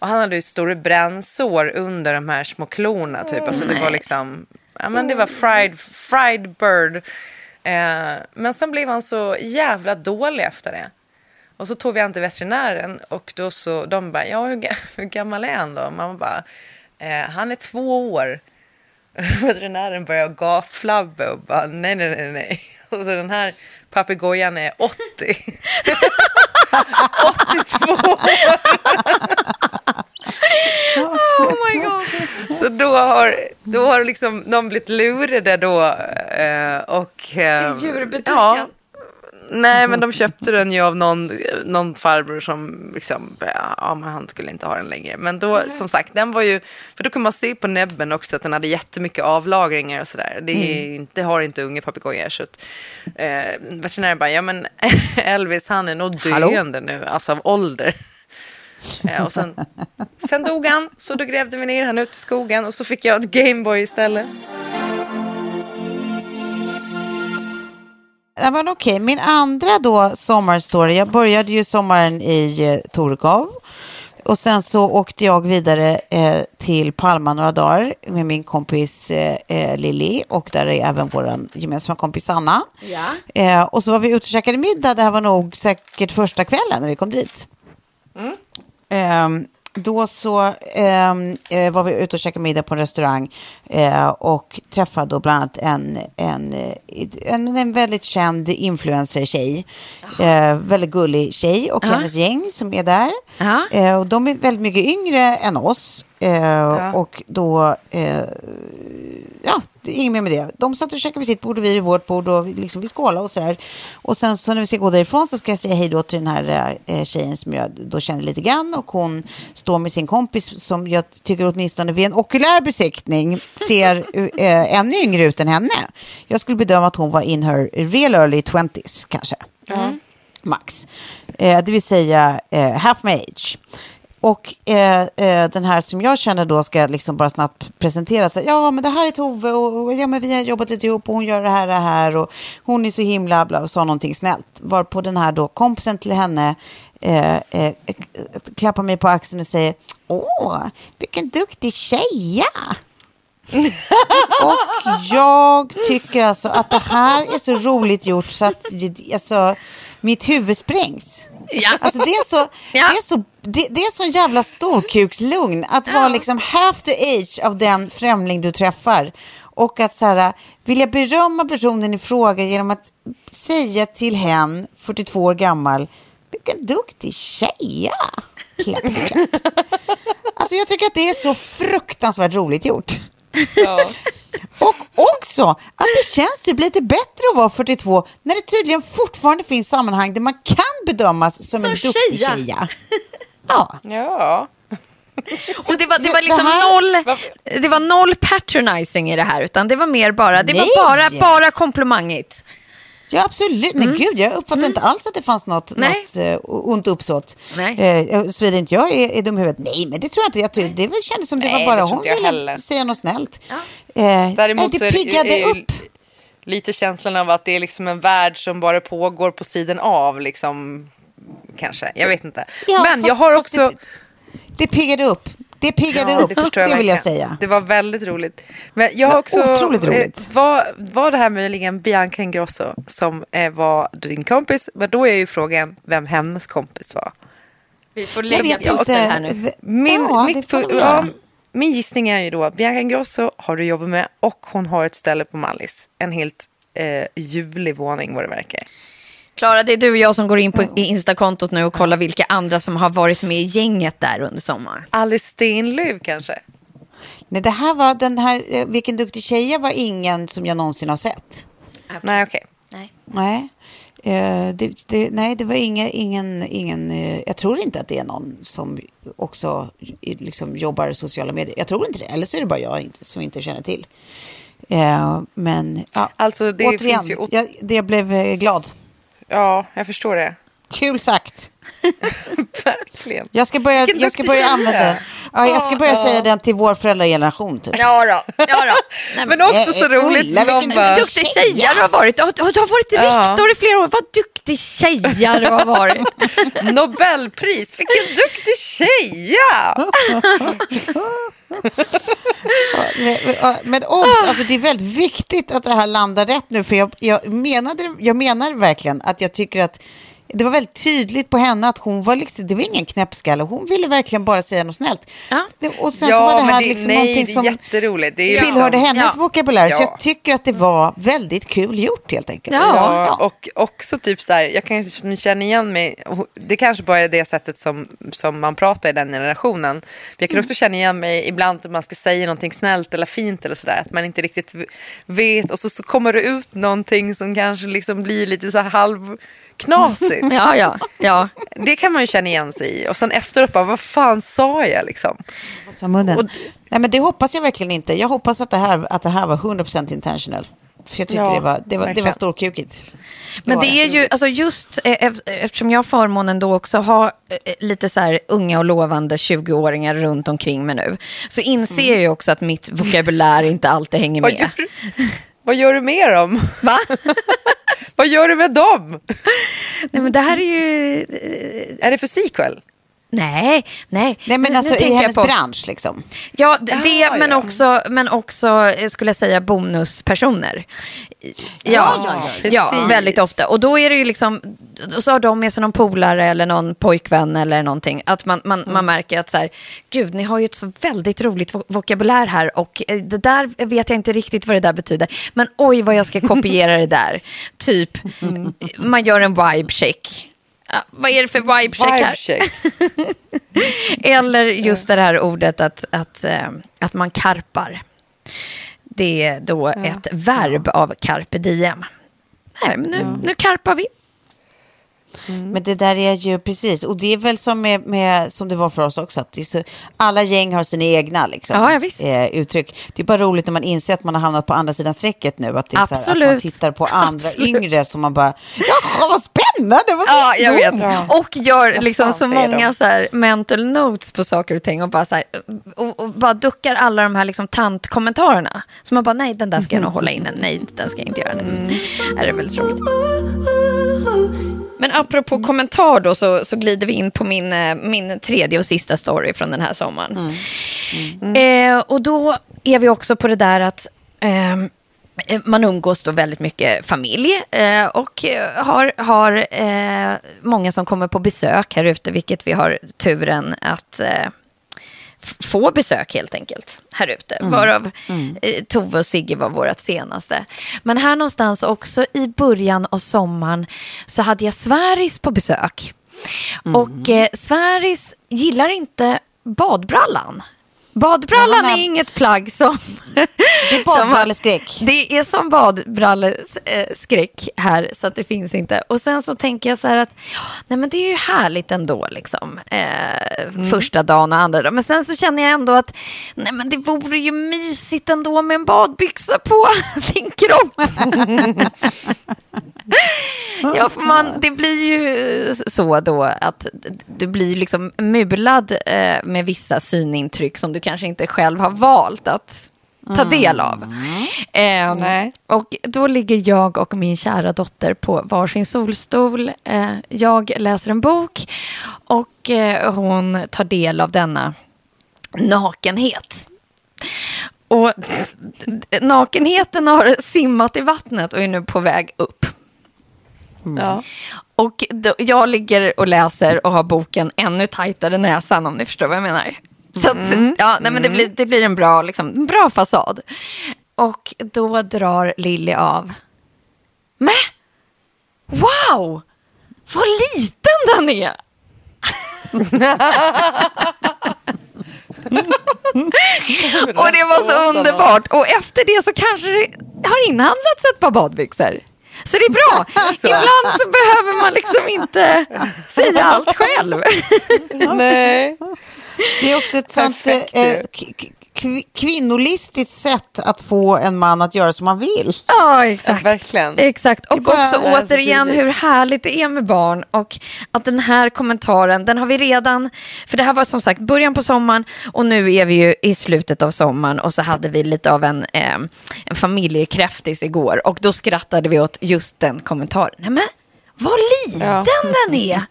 Och han hade ju stora brännsår under de här små klorna typ. Alltså det var liksom, ja men det var fried, fried bird. Eh, men sen blev han så jävla dålig efter det. Och så tog vi han till veterinären och då så, de bara, ja hur, ga- hur gammal är han då? Man bara, eh, han är två år. Veterinären började gapflabba och bara, nej, nej, nej, nej. Och så den här papegojan är 80. 82 Oh my god. Så då har, då har liksom de blivit lurade då. Eh, och, eh, I djurbutiken. Ja, nej, men de köpte den ju av någon, någon farbror som liksom, ja, men han skulle inte ha den längre. Men då, som sagt, den var ju, för då kunde man se på näbben också att den hade jättemycket avlagringar och sådär. Det, är inte, har inte unga papegojor. Så att, eh, veterinären bara, ja men Elvis han är nog döende nu, alltså av ålder. Eh, och sen, sen dog han, så då grävde vi ner han ut i skogen och så fick jag ett Gameboy istället. Ja, men okej, min andra då sommarstory. Jag började ju sommaren i eh, Torekov. Och sen så åkte jag vidare eh, till Palma några dagar med min kompis eh, eh, Lilly och där är även vår gemensamma kompis Anna. Ja. Eh, och så var vi ute och käkade middag. Det här var nog säkert första kvällen när vi kom dit. Ehm, då så ehm, eh, var vi ute och käkade middag på en restaurang eh, och träffade då bland annat en, en, eh, en, en väldigt känd influencer-tjej. Eh, väldigt gullig tjej och hennes gäng som är där. Eh, och de är väldigt mycket yngre än oss. Eh, Och då, ja, det är inget mer med det. De satt och käkade vid sitt bord och vi vid vårt bord och liksom vi skålade och så här. Och sen så när vi ska gå därifrån så ska jag säga hej då till den här eh, tjejen som jag då känner lite grann och hon står med sin kompis som jag tycker åtminstone vid en okulär besiktning ser eh, ännu yngre ut än henne. Jag skulle bedöma att hon var in her real early 20s kanske. Max. Eh, det vill säga eh, half my age. Och eh, eh, den här som jag känner då ska liksom bara snabbt presentera sig. Ja, men det här är Tove och, och ja, men vi har jobbat lite ihop och hon gör det här, det här och hon är så himla bla och sa någonting snällt. Varpå den här då kompisen till henne eh, eh, klappar mig på axeln och säger Åh, vilken duktig tjeja. och jag tycker alltså att det här är så roligt gjort så att alltså, mitt huvud sprängs. Ja. Alltså det är så, Ja. det är så, det, det är sån jävla storkukslugn att vara liksom half the age av den främling du träffar. Och att så här, vilja berömma personen i fråga genom att säga till hen, 42 år gammal, vilken duktig. Klapp, klapp. Alltså jag tycker att det är så fruktansvärt roligt gjort. Och också att det känns typ lite bättre att vara 42 när det tydligen fortfarande finns sammanhang där man kan bedömas som, Som en duktig tjeja. tjeja. Ja, Ja. Och det var, det var det liksom här- noll, det var noll patronizing i det här, utan det var mer bara, det Nej. var bara, bara komplimangigt. Ja, absolut. Men gud, jag uppfattar inte alls att det fanns något, Mm. Något uh, ont uppsåt. Nej. Eh, Såvida inte jag är, är dum i huvudet. Nej, men det tror jag inte. Jag tror, det väl kändes som det Nej, var det bara tror hon ville heller. säga något snällt. Eh, Däremot nej, så det är det, piggade är ju upp. lite känslan av att det är liksom en värld som bara pågår på sidan av. Liksom, kanske, jag vet inte. Ja, Men fast- jag har också... Det, det piggade upp. Det piggade Ja, upp, det det, vill jag säga. Det var väldigt roligt. Men jag också... otroligt roligt. Eh, var, var det här möjligen Bianca Ingrosso som eh, var din kompis? Men då är ju frågan vem hennes kompis var. Vi får lägga pussel här nu. Min, ja, mitt, ja, min gissning är ju då Bianca Ingrosso har du jobbat med och hon har ett ställe på Mallis. En helt eh, ljuvlig våning vad det verkar. Klara, det är du och jag som går in på Instakontot nu och kollar vilka andra som har varit med i gänget där under sommaren. Alice Stenlöf kanske? Nej, det här var den här, eh, Vilken duktig tjej var ingen som jag någonsin har sett. Nej, okej. Nej. Eh, det, det, nej, det var ingen, ingen, ingen eh, jag tror inte att det är någon som också liksom jobbar i sociala medier. Jag tror inte det, eller så är det bara jag som inte känner till. Men ja, Alltså, det återigen, finns ju jag, det jag blev glad. Ja, jag förstår det. Kul sagt. Verkligen. Jag ska börja, jag ska börja använda den. Ja, jag ska börja Ja. säga den till vår föräldrageneration. Typ. Ja då, ja då. Nej, Men också så roligt. Ulla, vilken bara- Duktig tjeja du har varit. Du har, du har varit Ja. rektor i flera år. Vad duktig tjeja du har varit. Nobelpris, vilken duktig tjeja! Men obs, alltså det är väldigt viktigt att det här landar rätt nu. För jag, jag, menade, jag menar verkligen att jag tycker att det var väldigt tydligt på henne att hon var liksom, det var ingen knäppskalle. Hon ville verkligen bara säga något snällt. Ja. Det- Och sen så var det men här liksom nej, någonting det är som jätteroligt. Det är ju tillhörde liksom, hennes Ja. vokabulär. Så Ja. jag tycker att det var väldigt kul gjort helt enkelt. Ja. Ja, och också typ så här, jag kan känna igen mig, det kanske bara är det sättet som, som man pratar i den generationen. Men jag kan också känna igen mig ibland att man ska säga någonting snällt eller fint eller sådär, att man inte riktigt vet och så, så kommer det ut någonting som kanske liksom blir lite så här halvknasigt. Ja, ja, ja. Det kan man ju känna igen sig i och sen efteråt bara, vad fan sa jag liksom? Sa munnen. Nej, men det hoppas jag verkligen inte. Jag hoppas att det här, att det här var 100% intentional. För jag tyckte Ja, det var, det var, det var storkukigt. Men var det är ju, alltså just eh, ef- eftersom jag har förmånen då också ha eh, lite så här unga och lovande 20-åringar runt omkring mig nu, så inser jag ju också att mitt vokabulär inte alltid hänger med. vad gör du med dem? Va? Vad gör du med dem? Nej, men det här är ju... Är det för sequel? Nej, nej. Nej, men Nu- alltså nu i hennes på- bransch liksom. Ja, d- det, Ja, men, ja. Också, men också, eh, skulle jag säga, bonuspersoner. Ja, ja, ja, precis. väldigt ofta. Och då är det ju liksom, och så har de med sig någon polare eller någon pojkvän eller någonting. Att man, man, Mm. man märker att så här, gud, ni har ju ett så väldigt roligt vo- vokabulär här och eh, det där vet jag inte riktigt vad det där betyder. Men oj vad jag ska kopiera det där. Typ, Mm. man gör en vibe check. Ja, vad är det för vibe check här? Check. Eller just det här ordet att, att, eh, att man karpar. Det är då ett verb av carpe diem. Nej, men nu, nu karpar vi. Men det där är ju precis, och det är väl som, med, med, som det var för oss också, att så, alla gäng har sina egna liksom, Ja, ja, eh, uttryck. Det är bara roligt när man inser att man har hamnat på andra sidan strecket nu, att, det är så här, att man tittar på andra Absolut. yngre som man bara, jaha vad spännande, vad Ja, jag vet. Ja. Och gör liksom så många de? så här mental notes på saker och ting och bara, så här, och, och bara duckar alla de här liksom tantkommentarerna. Så man bara, nej, den där ska jag nog hålla inne. Nej, den ska jag inte göra. Mm. Det är väldigt roligt. Men apropå kommentar då så, så glider vi in på min, eh, min tredje och sista story från den här sommaren. Eh, och då är vi också på det där att ehm, eh, man umgås då väldigt mycket familj eh, och har, har eh, många som kommer på besök här ute, vilket vi har turen att eh, få besök helt enkelt här ute. Varav eh, Tove och Sigge var vårt senaste. Men här någonstans också i början av sommaren så hade jag Sväris på besök. Och eh, Sväris gillar inte badbrallan. Badbrallan är inget plagg som... Det är badbralleskräck. Det är som badbralleskräck här, så att det finns inte. Och sen så tänker jag så här att, nej men det är ju härligt ändå, liksom. Eh, Första dagen och andra dagen. Men sen så känner jag ändå att, nej men det vore ju mysigt ändå med en badbyxa på din kropp. Ja, för man, det blir ju så då att du blir liksom mulad eh, med vissa synintryck som du kanske inte själv har valt att ta del av. Ehm, Nej. och då ligger jag och min kära dotter på varsin solstol. Eh, jag läser en bok och eh, hon tar del av denna nakenhet. Och nakenheten har simmat i vattnet och är nu på väg upp. Ja. Och då, jag ligger och läser och har boken ännu tajtare näsan om ni förstår vad jag menar. Så att, ja, nej, men det, blir, det blir en bra, liksom, en bra fasad. Och då drar Lilly av. Men, wow! Vad liten den är! och det var så underbart. Och efter det så kanske det har inhandlats ett par badbyxor. Så det är bra. Ibland så behöver man liksom inte säga allt själv. Nej. Det är också ett sånt eh, kv- kvinnolistiskt sätt att få en man att göra som man vill. Ja, Ja, exakt. verkligen. Exakt, och också är så återigen hur härligt det är med barn och att den här kommentaren, den har vi redan, för det här var som sagt början på sommaren och nu är vi ju i slutet av sommaren och så hade vi lite av en, eh, en familjekräftis igår och då skrattade vi åt just den kommentaren. Nej men, vad liten Ja. den är!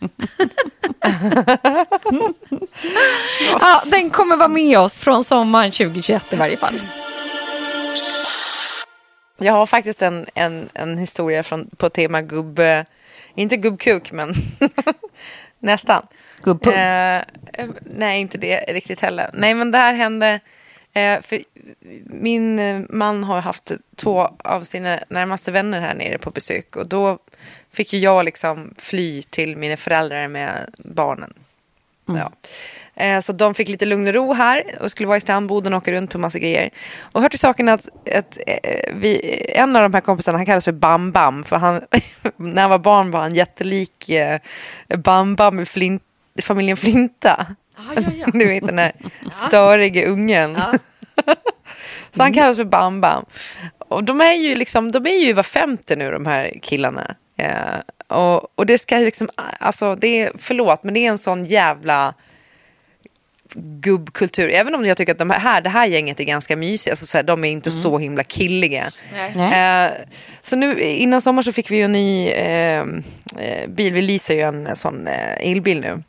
ja, den kommer vara med oss från sommaren 2021 i varje fall. Jag har faktiskt en, en, en historia från, på tema gubb... eh, Inte gubbkuk, men nästan. Gubbpung. Eh, nej, inte det riktigt heller. Nej, men det här hände... Eh, för min eh, man har haft två av sina närmaste vänner här nere på besök. Och då fick ju jag liksom fly till mina föräldrar med barnen. Ja. Eh, Så de fick lite lugn och ro här och skulle vara i strandboden och åka runt på massa grejer. Och hör till saken att, att eh, vi, en av de här kompisarna han kallas för Bam Bam. För han, när han var barn var han jättelik eh, Bam Bam i Flint, familjen Flinta. Du vet den där störiga ungen. Så han kallas för Bam Bam. Och de är ju liksom, de är ju över 50 nu de här killarna. Eh, och, och det ska liksom, alltså det är, förlåt men det är en sån jävla gubbkultur. Även om jag tycker att de här, det här gänget är ganska mysiga, alltså så här, de är inte så himla killiga. Eh, så nu innan sommar så fick vi ju en ny eh, eh, bil, vi leasar ju en sån eh, elbil nu.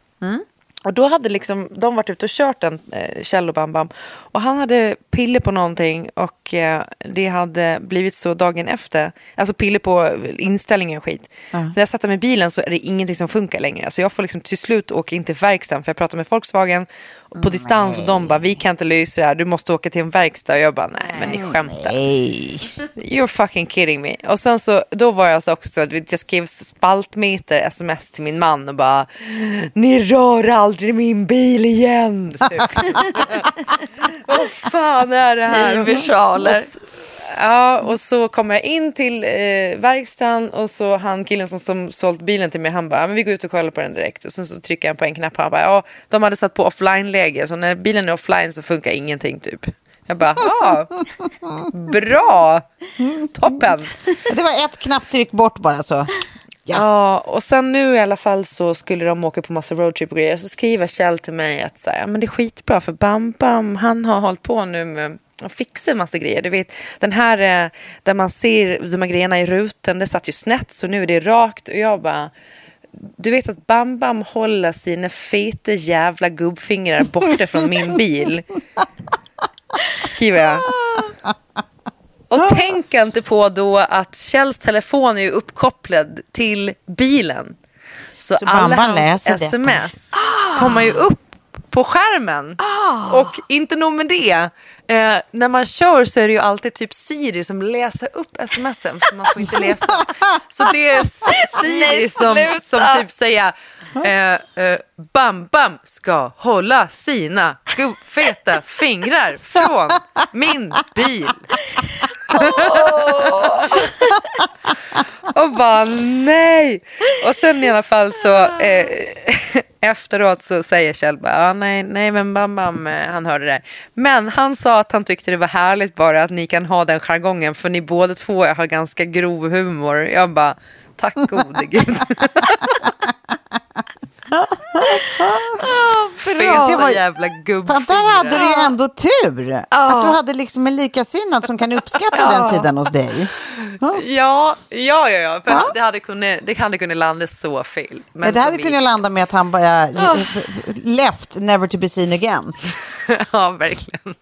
Och då hade liksom, de varit ute och kört en eh, Kjell och Bam Bam. Och han hade piller på någonting och eh, det hade blivit så dagen efter. Alltså piller på inställningar och skit. Så när jag satte mig i bilen så är det ingenting som funkar längre. Alltså jag får liksom till slut åka in till verkstaden för jag pratar med Volkswagen på distans och de bara vi kan inte lösa det här, du måste åka till en verkstad. Och jag bara nej men ni skämtar. Nej. You're fucking kidding me. Och sen så, då var jag så också så att jag skrev spaltmeter sms till min man och bara Ni rör aldrig min bil igen. Typ. Vad fan är det här? I versaler. Och s- Ja, och så kommer jag in till eh, verkstaden och så han killen som, som sålt bilen till mig, han bara, "Ja, men vi går ut och kollar på den direkt. Och sen så trycker han på en knapp och han bara, ja, de hade satt på offline-läge, så när bilen är offline så funkar ingenting typ. Jag bara, ja, bra, toppen. Det var ett knapptryck bort bara så. Ja. och sen nu i alla fall så skulle de åka på massa roadtrip och grejer. Så skriver Kjell till mig att så här, ja, men det är skitbra för Bam Bam, han har hållit på nu med att fixa en massa grejer. Du vet, den här eh, där man ser de här grejerna i rutan, det satt ju snett så nu är det rakt. Och jag bara, du vet att Bam Bam håller sina feta jävla gubbfingrar borta från min bil. Skriver jag. Och tänk inte på då att Kjells telefon är uppkopplad till bilen. Så, Så alla hans läser detta. sms kommer ju upp på skärmen. Ah. Och inte nog med det. Eh, när man kör så är det ju alltid typ Siri som läser upp smsen för man får inte läsa. Så det är Siri som, som typ säger eh, eh, Bam Bam ska hålla sina gubbfeta fingrar från min bil. Och bara nej. Och sen i alla fall så eh, efteråt så säger Kjell bara, ah, nej, nej men Bam Bam, eh, han hörde det. Men han sa att han tyckte det var härligt bara att ni kan ha den jargongen för ni båda två har ganska grov humor. Jag bara, tack gode gud. Feta Det var- jävla gubbfingrar. där hade du ju ändå tur. Att du hade liksom en likasinnad som kan uppskatta den sidan hos dig. Ja, ja, ja, ja. För Det, hade kunnat, det hade kunnat landa så fel. Men Men det hade kunnat landa med att han bara left, never to be seen again. Ja, verkligen.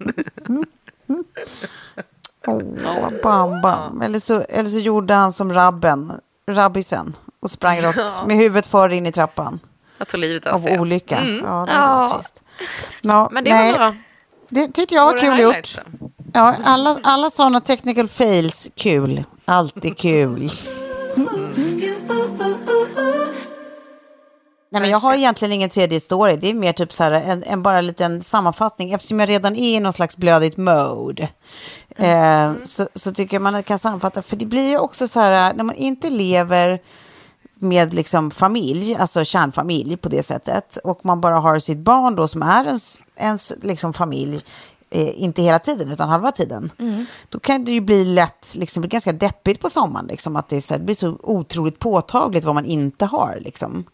Åh, bam, bam. Eller, så, eller så gjorde han som rabben, rabbisen, och sprang rakt med huvudet för in i trappan. Jag tog livet av Av sig. olycka. Mm. Ja, det var trist. Ja, Men det nej, var bra. Det tyckte jag var kul gjort. då? Ja, alla, alla sådana technical fails, kul. Alltid kul. Nej, men jag har egentligen ingen tredje story. Det är mer typ så här, en, en bara liten sammanfattning. Eftersom jag redan är i någon slags blödigt mode. Eh, så, så tycker jag man kan sammanfatta. För det blir ju också så här, när man inte lever med liksom familj, alltså kärnfamilj på det sättet. Och man bara har sitt barn då som är ens, ens liksom familj. Eh, inte hela tiden, utan halva tiden. Då kan det ju bli lätt, liksom, bli ganska deppigt på sommaren. Liksom, att det, så här, det blir så otroligt påtagligt vad man inte har. Liksom.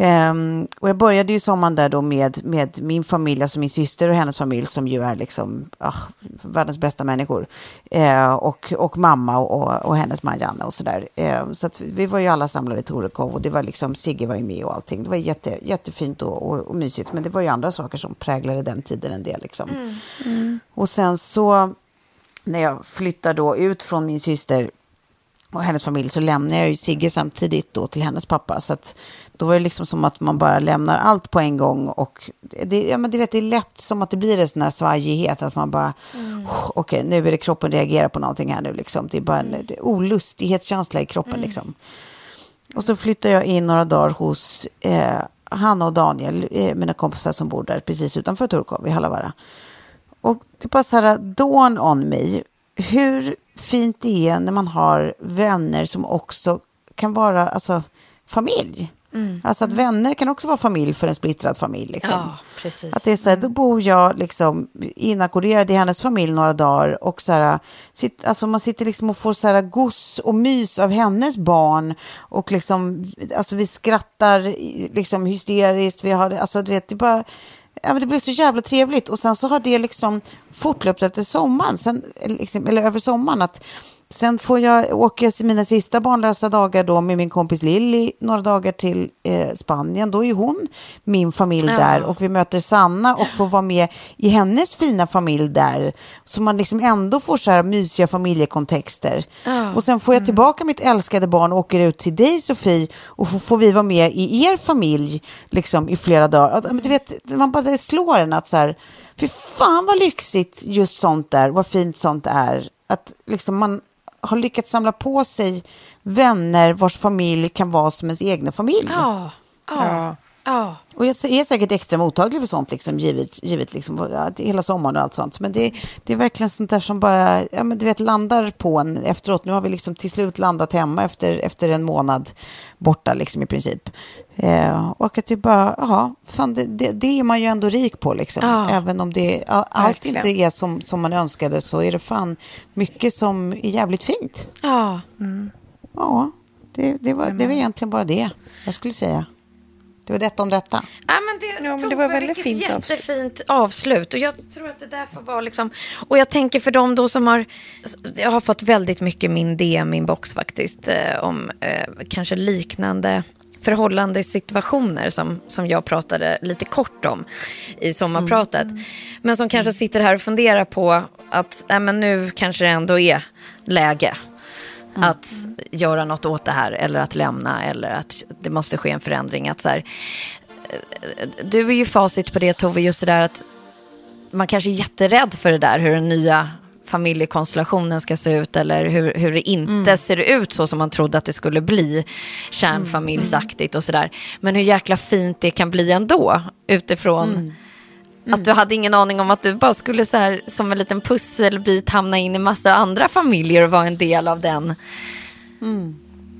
Ehm, och jag började ju sommaren där då med, med min familj, alltså min syster och hennes familj som ju är liksom ah, världens bästa människor. Eh, och, och mamma och, och hennes man Janne och sådär. Eh, så att vi var ju alla samlade i Torekov och det var liksom, Sigge var ju med och allting. Det var jätte, jättefint och, och, och mysigt. Men det var ju andra saker som präglade den tiden en del liksom. Och sen så när jag flyttar då ut från min syster och hennes familj så lämnar jag ju Sigge samtidigt då till hennes pappa. Så att då var det liksom som att man bara lämnar allt på en gång. Och det, ja, men du vet, det är lätt som att det blir en sån här svajighet. Att man bara, "Oh, okej nu är det kroppen reagerar på någonting här nu. Liksom. Det är bara en det är olustighetskänsla i kroppen. Liksom. Och så flyttar jag in några dagar hos eh, Hanna och Daniel, eh, mina kompisar som bor där precis utanför Turkov i Hallavara. Och det bara så här, dawn on me, hur fint det är när man har vänner som också kan vara alltså, familj. Alltså att vänner kan också vara familj för en splittrad familj. Liksom. Ja, precis. Att det är så här, då bor jag liksom inackorderad i hennes familj några dagar och så här, sitt, alltså man sitter liksom och får så här goss och mys av hennes barn och liksom, alltså vi skrattar liksom hysteriskt, vi har, alltså du vet, det bara, ja men det blev så jävla trevligt. Och sen så har det liksom fortlöpt efter sommaren, sen, eh, liksom, eller över sommaren att Sen får jag åka mina sista barnlösa dagar då med min kompis Lilly några dagar till eh, Spanien. Då är hon min familj där och vi möter Sanna och får vara med i hennes fina familj där. Så man liksom ändå får så här mysiga familjekontexter. Och sen får jag tillbaka mitt älskade barn och åker ut till dig Sofie och får, får vi vara med i er familj liksom i flera dagar. Du vet, man bara slår en att så här, fy fan vad lyxigt just sånt där, vad fint sånt är. Att liksom man har lyckats samla på sig vänner vars familj kan vara som ens egna familj. Ja, ja, ja. Och jag är säkert extra mottaglig för sånt, liksom, givet, givet liksom, hela sommaren och allt sånt. Men det, det är verkligen sånt där som bara, ja, men du vet, landar på en efteråt. Nu har vi liksom till slut landat hemma efter, efter en månad borta, liksom, i princip. Eh, och att det bara, ja, fan, det, det, det är man ju ändå rik på, liksom. Ja. Även om det, a- allt inte är som, som man önskade så är det fan mycket som är jävligt fint. ja. Ja, det, det, var, det var egentligen bara det jag skulle säga. Det var detta om detta. Ja, men det, Ja, men det var väldigt fint avslut. jättefint avslut. Och jag tror att det där får vara liksom... Och jag tänker för dem då som har... Jag har fått väldigt mycket min DM-inbox faktiskt. Eh, om eh, kanske liknande förhållande situationer som, som jag pratade lite kort om i sommarpratet. Men som kanske sitter här och funderar på att äh, men nu kanske det ändå är läge att göra något åt det här eller att lämna eller att det måste ske en förändring. Att så här, du är ju facit på det Tove, just det där att man kanske är jätterädd för det där, hur den nya familjekonstellationen ska se ut eller hur, hur det inte ser ut så som man trodde att det skulle bli kärnfamiljsaktigt och sådär. Men hur jäkla fint det kan bli ändå utifrån att du hade ingen aning om att du bara skulle så här, som en liten pusselbit hamna in i massa andra familjer och vara en del av den. Nej,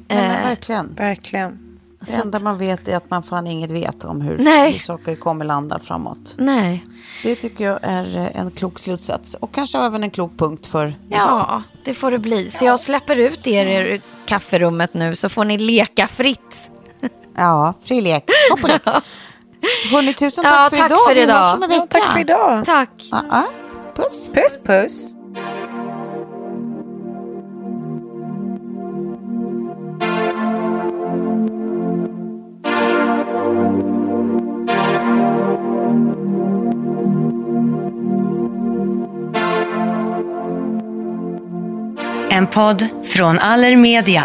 men verkligen. Verkligen. Det enda man vet är att man fan inget vet om hur, Nej. hur saker kommer landa framåt. Nej. Det tycker jag är eh, en klok slutsats. Och kanske även en klok punkt för idag. Ja, det får det bli. Så jag släpper ut er i kafferummet nu så får ni leka fritt. Ja, fri lek. Hopp och lek. Hörni, tusen tack Ja, för tack idag. för Vi idag. hörs om en vecka. Tack för idag. Tack. Ja, ja. Puss. Puss, puss. En podd från Allermedia.